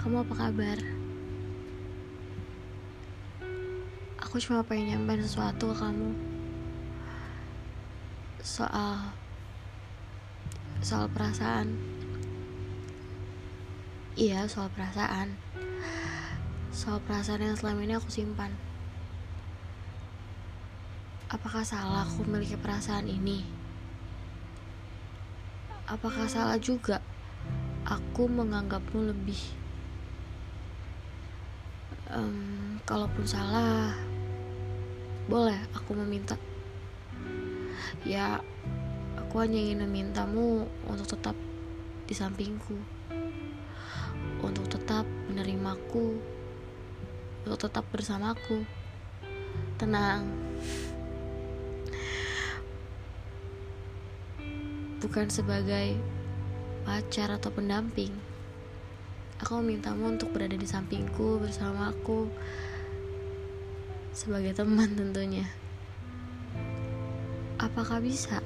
kamu apa kabar? Aku cuma pengen nyampein sesuatu ke kamu. Soal Soal perasaan. Iya, soal perasaan. Soal perasaan yang selama ini aku simpan. Apakah salah aku memiliki perasaan ini? Apakah salah juga aku menganggapmu lebih um, kalaupun salah boleh aku meminta. Ya aku hanya ingin memintamu untuk tetap di sampingku untuk tetap menerimaku untuk tetap bersamaku. Tenang. Bukan sebagai pacar atau pendamping. Aku memintamu untuk berada di sampingku bersama aku sebagai teman tentunya. Apakah bisa?